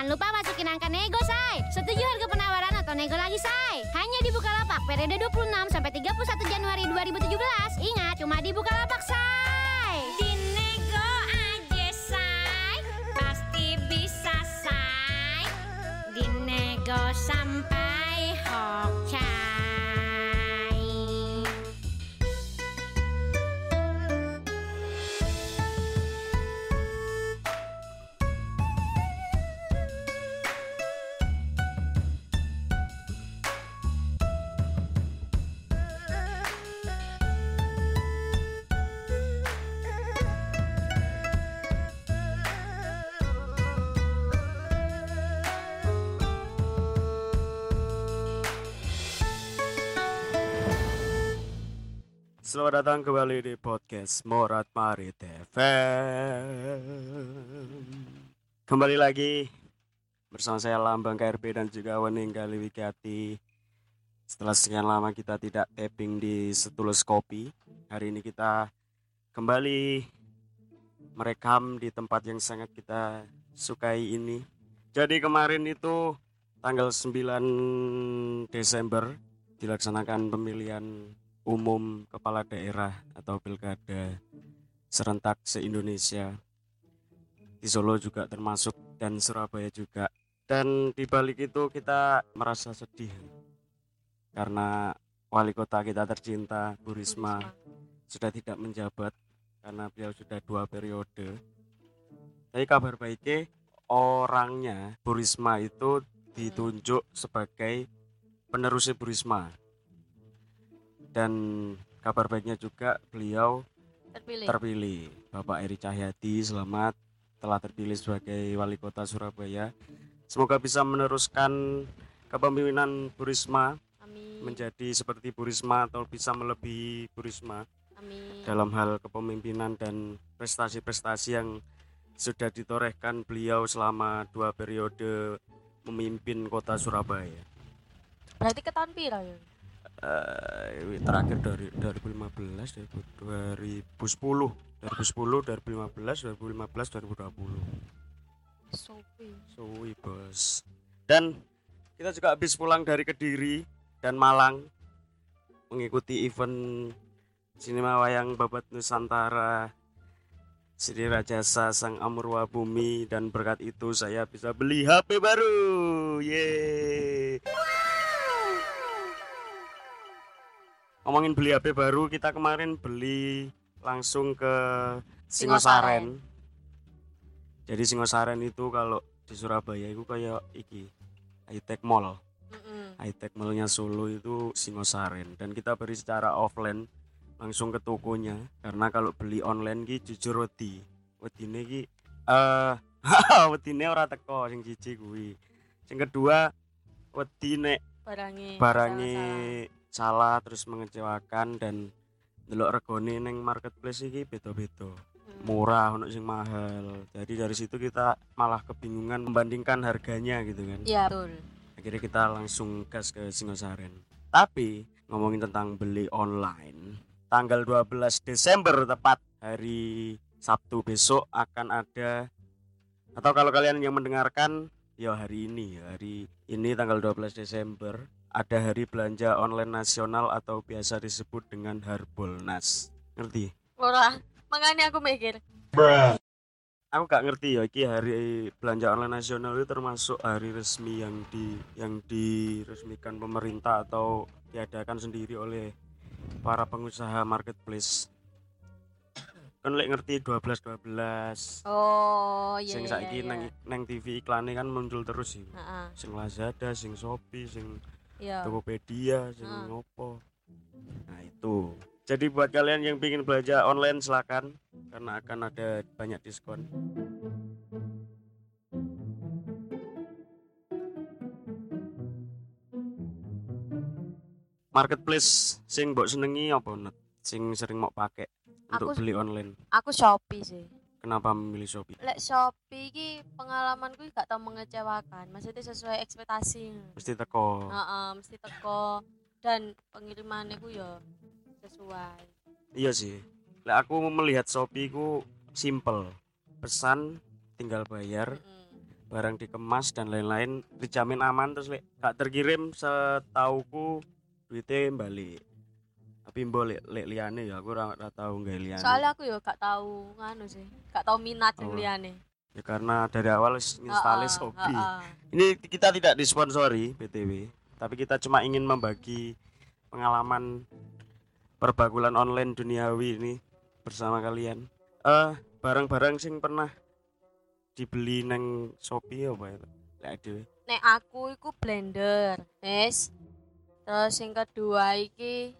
Jangan lupa masukin angka nego, Shay. Setuju harga penawaran atau nego lagi, Shay? Hanya di Bukalapak periode 26 sampai 31 Januari 2017. Selamat datang kembali di podcast Morat Marit FM. Kembali lagi bersama saya Lambang KRB dan juga Wening Kali Wikati. Setelah sekian lama kita tidak tapping di Setulus Kopi, hari ini kita kembali merekam di tempat yang sangat kita sukai ini. Jadi kemarin itu tanggal 9 Desember dilaksanakan pemilihan umum kepala daerah atau pilkada serentak se-Indonesia. Di Solo juga termasuk dan Surabaya juga. Dan di balik itu kita merasa sedih karena wali kota kita tercinta Bu Risma sudah tidak menjabat karena beliau sudah dua periode. Tapi kabar baiknya orangnya Bu Risma itu ditunjuk sebagai penerusnya Bu Risma dan kabar baiknya juga beliau terpilih. terpilih Bapak Eri Cahyadi selamat telah terpilih sebagai wali kota Surabaya semoga bisa meneruskan kepemimpinan Bu Risma Amin. menjadi seperti Bu Risma atau bisa melebihi Bu Risma Amin. dalam hal kepemimpinan dan prestasi-prestasi yang sudah ditorehkan beliau selama dua periode memimpin kota Surabaya Berarti ke tahun pira ya? Eh terakhir dari 2015 2010 2010 2015 2015 2020 Sopi. suwi bos. Dan kita juga habis pulang dari Kediri dan Malang mengikuti event sinema wayang babat Nusantara Sri Rajasa Sang Amurwa Bumi dan berkat itu saya bisa beli HP baru. Yeay ngomongin beli HP baru kita kemarin beli langsung ke Singosaren jadi Singosaren itu kalau di Surabaya itu kayak iki high-tech mall Mm-mm. high-tech mallnya Solo itu Singosaren dan kita beli secara offline langsung ke tokonya karena kalau beli online ki jujur wedi wedine ki eh wedine ora teko sing siji kuwi sing kedua wedi nek Barangnya. barangnya. Salah terus mengecewakan dan delok regone neng marketplace iki beda-beda Mm. murah ono sing mahal jadi dari situ kita malah kebingungan membandingkan harganya gitu kan Iya betul. akhirnya kita langsung gas ke Singosaren tapi ngomongin tentang beli online tanggal 12 Desember tepat hari Sabtu besok akan ada atau kalau kalian yang mendengarkan ya hari ini hari ini tanggal 12 Desember ada hari belanja online nasional atau biasa disebut dengan Harbolnas ngerti Ora, makanya aku mikir. aku gak ngerti ya iki hari belanja online nasional itu termasuk hari resmi yang di yang diresmikan pemerintah atau diadakan sendiri oleh para pengusaha marketplace kan lek ngerti 12 12 Oh, iya sing iya. saiki iya. neng neng TV iklannya kan muncul terus sih Heeh. sing Lazada sing Shopee sing Iya. Tokopedia sing Ah. ngopo nah itu jadi buat kalian yang ingin belanja online silakan karena akan ada banyak diskon marketplace sing mbok senengi apa net sing sering mau pakai untuk Aku- beli online Aku Shopee sih. Kenapa memilih Shopee Lek Shopee ki pengalamanku gak tau mengecewakan. Maksudnya sesuai ekspektasi. mesti teko Heeh, mesti teko dan pengirimannya ku ya sesuai. Iya sih. Lah aku melihat Shopee ku simple. Pesan tinggal bayar, Mm-mm. barang dikemas dan lain-lain dijamin aman terus lek gak terkirim setauku duitnya balik tapi mbok lek lek liyane ya aku ora tau nggawe liyane Soalnya aku yo gak tahu nganu sih, gak tahu minat Oh. yang liyane. ya karena dari awal wis nginstalis Heeh, hobi heeh. ini kita tidak disponsori BTW tapi kita cuma ingin membagi pengalaman perbagulan online duniawi ini bersama kalian eh barang-barang sing pernah dibeli neng Shopee apa ya lek dhewe Nek aku iku blender, wis. Terus yang kedua iki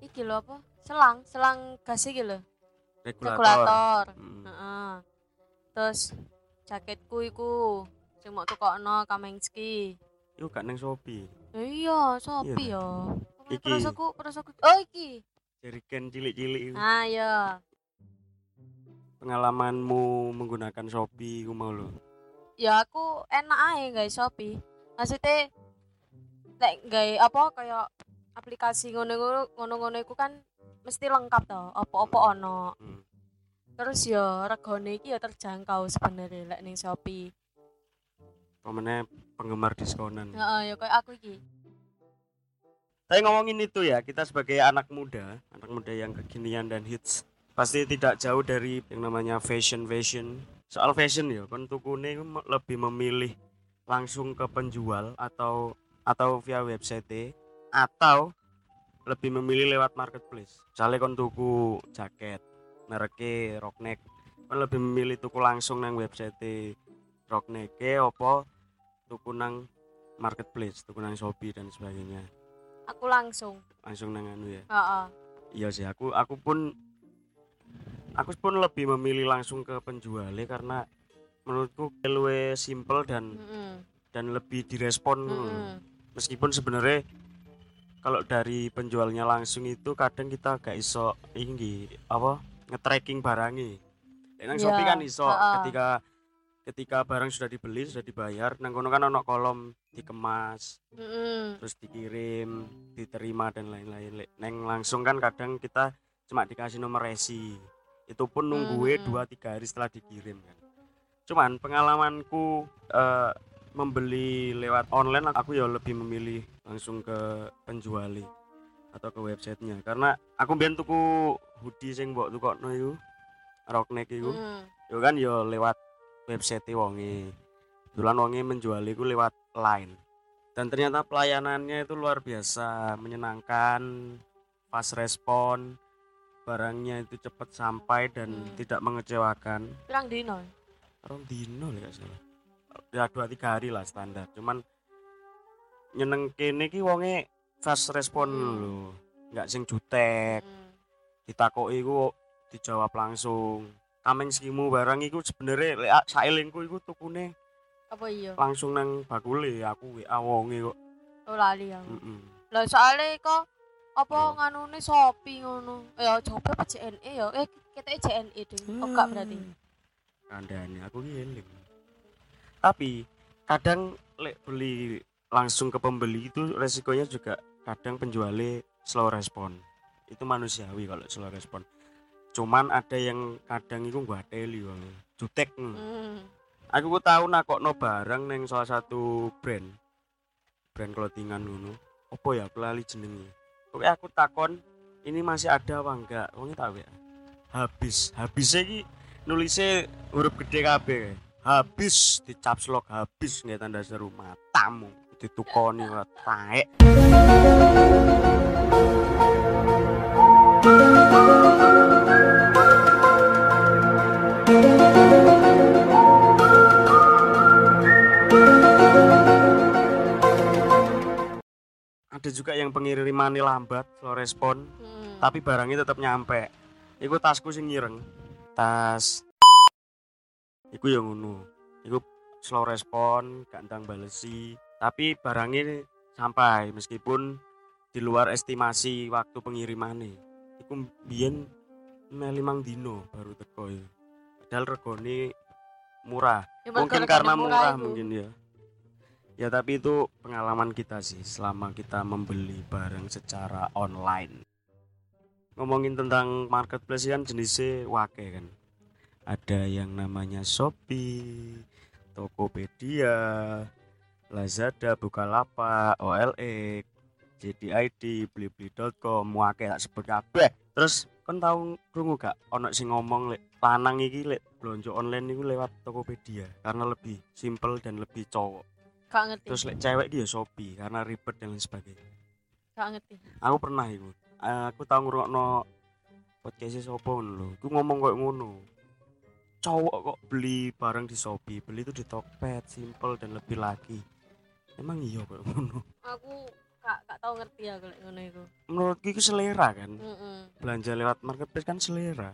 iki lho apa? Selang, selang gas iki lho, regulator, regulator. Hmm. Heeh. Terus jaketku iku sing mau tukokno Kamengski. Iku gak neng Shopee Ya iya, Shopee Iya. ya. Iki. Terus aku, terus aku, oh iki. jerigen cilik-cilik iku. Ah iya. pengalamanmu menggunakan Shopee ku mau lo Ya aku enak aja guys Shopee. Maksudnya nek gawe apa kayak aplikasi ngono-ngono ngono-ngono iku kan mesti lengkap toh, apa-apa ono. hmm. Terus ya regane iki ya terjangkau sebenarnya lek ning Shopee. Pemene penggemar diskonan Heeh, ya kayak aku iki. Tapi ngomongin itu ya, kita sebagai anak muda, anak muda yang kekinian dan hits, pasti tidak jauh dari yang namanya fashion fashion. Soal fashion ya, kan tukune lebih memilih langsung ke penjual atau atau via website atau lebih memilih lewat marketplace. Misalnya kon tuku jaket, mereknya rockneck, kon lebih memilih tuku langsung nang website rockneck opo tuku nang marketplace, tuku nang Shopee dan sebagainya Aku langsung. langsung nang anu ya Heeh. iya sih aku aku pun aku pun lebih memilih langsung ke penjualnya karena menurutku luwe simple dan Heeh. dan lebih direspon Heeh. meskipun sebenarnya kalau dari penjualnya langsung itu kadang kita gak iso inggi apa nge-tracking barangnya nang Iya, Shopee kan iso heeh. ketika ketika barang sudah dibeli sudah dibayar nang kono kan ono kolom dikemas Heeh. terus dikirim diterima dan lain-lain neng langsung kan kadang kita cuma dikasih nomor resi itu pun nunggu Hmm. dua tiga hari setelah dikirim kan cuman pengalamanku eh, membeli lewat online aku ya lebih memilih langsung ke penjual atau ke websitenya karena aku biar tuku hoodie sing mbok tukokno iku rockneck iku Heeh. yo kan yo lewat website wonge Kebetulan wonge menjual iku lewat line dan ternyata pelayanannya itu luar biasa menyenangkan fast respon barangnya itu cepat sampai dan Hmm. tidak mengecewakan Pirang dino? orang dino gak salah ya dua tiga hari lah standar cuman nyeneng kene ki wonge fast respon Hmm. lho nggak sing jutek Heeh. ditakoki iku dijawab langsung kameng skimu barang iku sebenarnya lek saelingku iku tukune Apa iya? langsung nang bakule aku WA wonge kok. Oh lali aku. Heeh. Lah soalnya kok apa Oh. nganune Shopee ngono. Ya coba apa JNE ya? Eh ketoke JNE ding. Oh enggak berarti. Kandhane aku ki eling. Tapi kadang lek beli langsung ke pembeli itu resikonya juga kadang penjualnya slow respon. Itu manusiawi kalau slow respon. Cuman ada yang kadang itu gua teli wong. Jutek. Hmm. Aku ku tahu nakokno barang neng salah satu brand. Brand clothingan ngono. Apa ya aku lali jenenge. Oke aku takon ini masih ada apa enggak? Wong tak ya. Habis. Habisnya ki nulisnya huruf gede kabeh. Habis di caps lock habis nggak tanda seru matamu ditukoni ora taek. Ada juga yang pengirimannya lambat, slow respon, Hmm. tapi barangnya tetap nyampe. Iku tasku sing ngireng tas. Iku yang ngono. Iku slow respon gak ndang balesi tapi barangnya sampai meskipun di luar estimasi waktu pengirimannya. Iku biyen meh limang dino baru teko ya. padahal regone murah. Ya, mungkin karena murah iku. mungkin ya. Ya tapi itu pengalaman kita sih selama kita membeli barang secara online. Ngomongin tentang marketplace kan jenisnya wake kan. Ada yang namanya Shopee Tokopedia Lazada Bukalapak OLX JDID, blibli.com, muake tak sebut kabeh. Terus kon tau krungu gak ono sing ngomong lek lanang iki lek belanja online iku lewat Tokopedia karena lebih simple dan lebih cowok. gak ngerti Terus lek cewek iki ya Shopee karena ribet dan lain sebagainya. gak ngerti Aku pernah iku. Aku tau ngrungokno podcast sopo ngono lho. Iku ngomong koyo ngono. Cowok kok beli barang di Shopee, beli itu di Tokped, simple dan lebih lagi. Emang iya koyo ngono. aku gak gak tau ngerti aku lek ngono iku Menurutku itu selera kan. Heeh. belanja lewat marketplace kan selera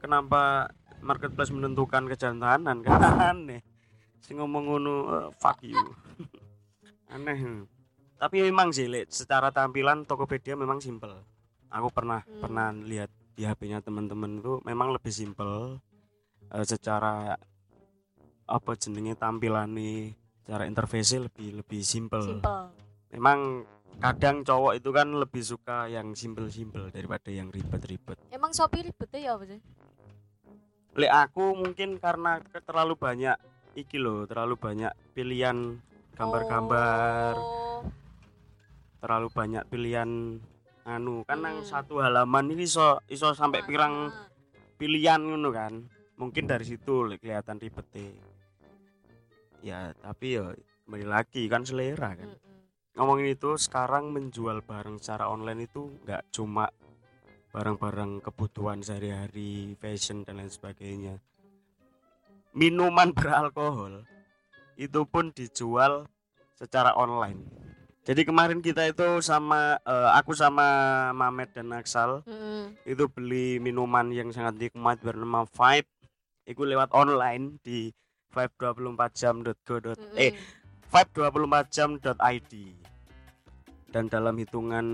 kenapa marketplace menentukan kejantanan kan aneh sing ngomong ngono eh, fuck you aneh tapi memang sih secara tampilan Tokopedia memang simple aku pernah Hmm. pernah lihat di HP-nya teman-teman itu memang lebih simple eh, secara apa jenenge tampilan nih secara interface lebih lebih simple simple memang kadang cowok itu kan lebih suka yang simple-simple daripada yang ribet-ribet. emang Shopee ribetnya ya apa sih Lek aku mungkin karena terlalu banyak iki loh, terlalu banyak pilihan gambar-gambar, Oh, terlalu banyak pilihan anu kan Hmm. satu halaman ini iso iso sampai pirang ah. pilihan ngono kan. Mungkin dari situ lek kelihatan ribetnya. Ya, tapi ya kembali lagi kan selera kan. Mm-mm. ngomongin itu sekarang menjual barang secara online itu nggak cuma barang-barang kebutuhan sehari-hari, fashion dan lain sebagainya. Minuman beralkohol itu pun dijual secara online. Jadi kemarin kita itu sama eh, aku sama Mamet dan Aksal Mm-mm. itu beli minuman yang sangat nikmat bernama Vibe. Itu lewat online di vibe24jam.go. Mm-mm. Eh vibe24jam.id dan dalam hitungan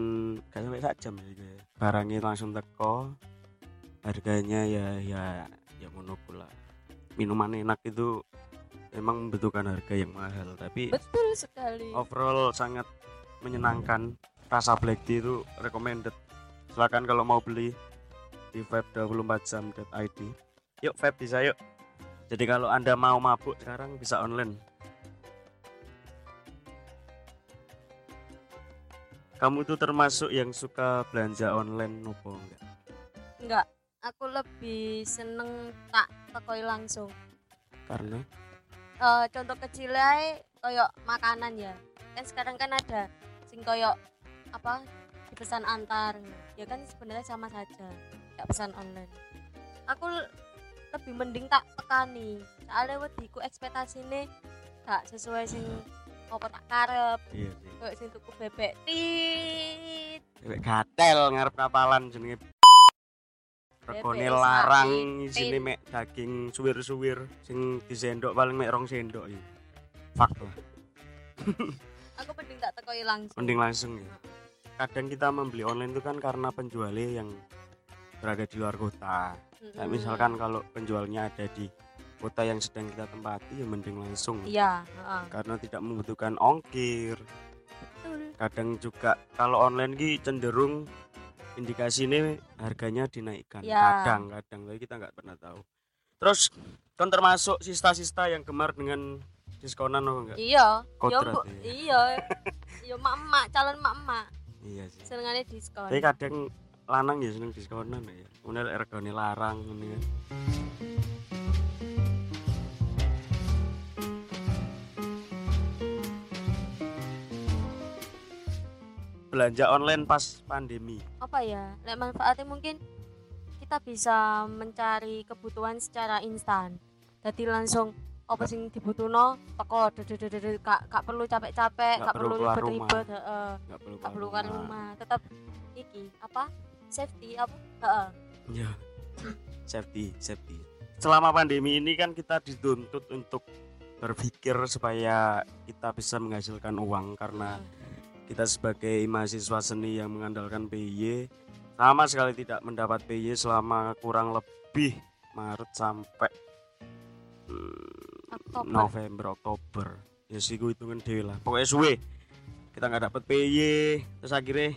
gak sampai sak jam kayak. barangnya langsung teko harganya ya ya ya ngono pula minuman enak itu memang membutuhkan harga yang mahal tapi betul sekali overall sangat menyenangkan rasa black tea itu recommended silakan kalau mau beli di vibe24jam.id yuk vibe bisa yuk jadi kalau anda mau mabuk sekarang bisa online. Kamu tuh termasuk yang suka belanja online nopo enggak? Enggak. Aku lebih seneng tak tekoi langsung. Karena? Eh contoh kecil ae koyo makanan ya. Kan sekarang kan ada sing koyo apa dipesan antar. Ya kan sebenarnya sama saja gak pesan online. Aku lebih mending tak tekani soalnya wediku ekspektasine gak sesuai sing apa tak karep iya sih koyo sing tuku bebek tit Cewek gatel ngarep kapalan jenenge regone Bebek larang isine pit. mek daging suwir-suwir sing disendok paling mek rong sendok iki. Fuck lah. aku mending tak tekoi langsung Mending langsung ya. Kadang kita membeli online itu kan karena penjualnya yang berada di luar kota. Mm-mm. misalkan kalau penjualnya ada di kota yang sedang kita tempati ya mending langsung. iya heeh. Karena tidak membutuhkan ongkir. betul Kadang juga kalau online ki cenderung indikasi ini harganya dinaikkan. Ya. Kadang, kadang tapi kita nggak pernah tahu. Terus kan termasuk sista-sista yang gemar dengan diskonan apa enggak? iya ya Kodrat ya. iya ya mak emak calon mak emak Iya sih. senengane diskon Tapi kadang lanang ya seneng diskonan ya. Kemudian regane larang ini kan. Belanja online pas pandemi. apa ya? Lek manfaatnya mungkin kita bisa mencari kebutuhan secara instan. Jadi langsung apa sing dibutuhno teko dedededede gak gak perlu capek-capek Gak gak perlu ribet-ribet heeh. Nggak perlu gak perlu keluar keluar rumah. Tetap iki apa safety apa heeh Ya. safety, safety. Selama pandemi ini kan kita dituntut untuk berpikir supaya kita bisa menghasilkan uang karena kita sebagai mahasiswa seni yang mengandalkan PY sama sekali tidak mendapat PY selama kurang lebih Maret sampai hmm, Oktober. November Oktober ya sih gue hitungan dewe lah pokoknya suwe kita nggak dapat PY terus akhirnya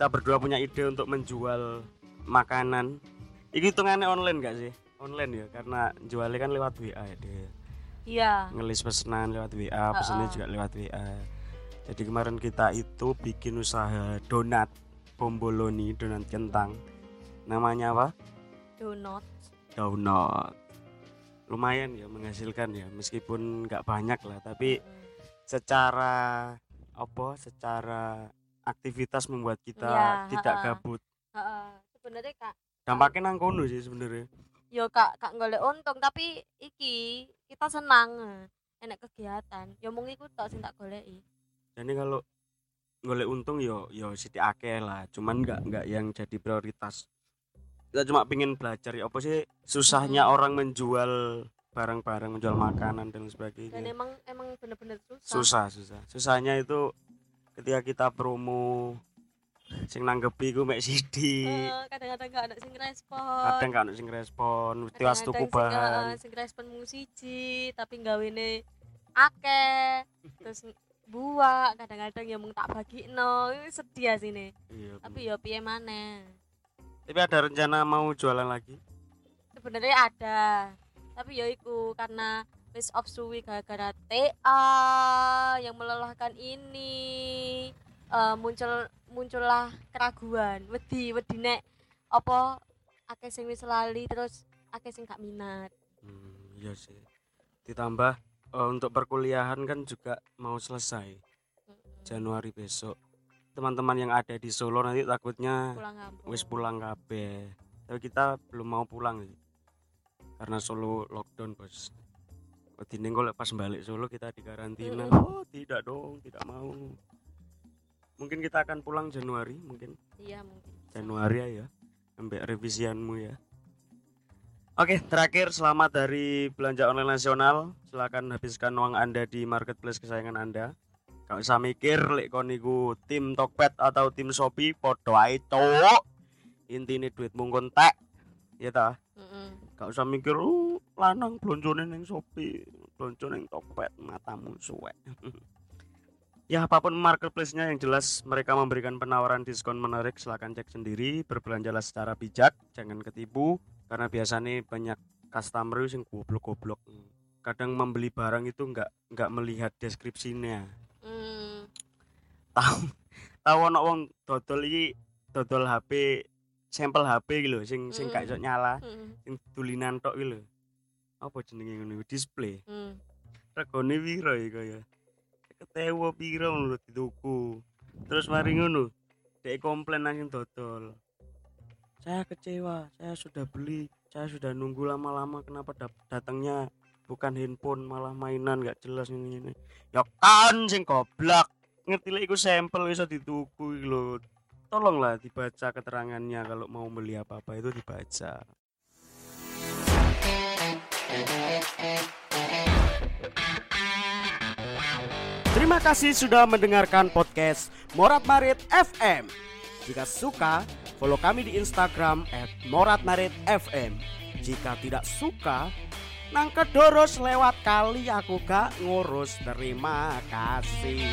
kita berdua punya ide untuk menjual makanan ini hitungannya online gak sih online ya karena jualnya kan lewat WA ya dia iya ngelis pesanan lewat WA pesannya Ha-ha. juga lewat WA Jadi kemarin kita itu bikin usaha donat bomboloni, donat kentang. Namanya apa? donut Donat. Lumayan ya menghasilkan ya, meskipun nggak banyak lah, tapi secara apa? Secara aktivitas membuat kita Iya, tidak ha-ha. gabut. Heeh. sebenarnya kak Dampaknya nang kono sih sebenarnya. yo kak kak golek untung tapi iki kita senang enak kegiatan yo mung iku tok sing tak goleki Jadi kalau golek untung yo yo sithik akeh lah, cuman nggak nggak yang jadi prioritas. Kita cuma pingin belajar ya apa sih susahnya Mm-mm. orang menjual barang-barang, menjual makanan dan dan sebagainya. emang emang bener-bener susah Susah, susah. Susahnya itu ketika kita promo sing nanggepi ku mek sidi. Eh, kadang-kadang gak ada sing respon Kadang kan sing respon, mesti was tuku sing, bahan. sing respon mung siji tapi gawene akeh terus buah kadang-kadang ya mung tak bagikno Ini sedih sini Iya. tapi ya piye maneh Tapi ada rencana mau jualan lagi? sebenarnya ada tapi ya iku karena wis off suwi gara-gara TA yang melelahkan ini eh, muncul muncullah keraguan wedi wedi nek apa akeh sing wis lali terus akeh sing gak minat Hmm, iya sih. Ditambah eh, untuk perkuliahan kan juga mau selesai Januari besok. Teman-teman yang ada di Solo nanti takutnya pulang wis pulang kabeh. Tapi kita belum mau pulang sih. Karena Solo lockdown, Bos. Kok lek pas balik Solo kita di karantina. Oh, tidak dong, tidak mau. Mungkin kita akan pulang Januari, mungkin iya mungkin Januari ya. Sampai revisianmu ya. Oke, terakhir selamat dari belanja online nasional. Silakan habiskan uang Anda di marketplace kesayangan Anda. Gak usah mikir lek kon niku tim Tokped atau tim Shopee podo ae cowok. Intine duitmu kontak. Ya ta? Mm-mm. Gak usah mikir uh, lanang blonjone ning Shopee, blonjo ning Tokped matamu suwek. ya apa pun marketplace-nya yang jelas mereka memberikan penawaran diskon menarik silahkan cek sendiri berbelanjalah secara bijak jangan ketipu karena biasanya banyak customer yang goblok-goblok kadang membeli barang itu nggak nggak melihat deskripsinya Mm. tahu tahu ono wong dodol iki dodol HP sampel HP gitu sing sing gak iso nyala Mm. sing tulinan tok lho. Apa jenenge ngono display. Mm. Regane piro ya kaya? Ketewa piro ngono dituku. Terus mari ngono, dek komplain nang dodol. Saya kecewa, saya sudah beli, saya sudah nunggu lama-lama kenapa datangnya bukan handphone malah mainan nggak jelas ini ini. Ya kan sing goblok. Ngerti lek iku sampel iso dituku lho. Tolonglah dibaca keterangannya kalau mau beli apa-apa itu dibaca. Terima kasih sudah mendengarkan podcast Morat Marit FM. Jika suka, follow kami di Instagram @moratmaritfm. Jika tidak suka, nang kedoros lewat kali aku gak ngurus. Terima kasih.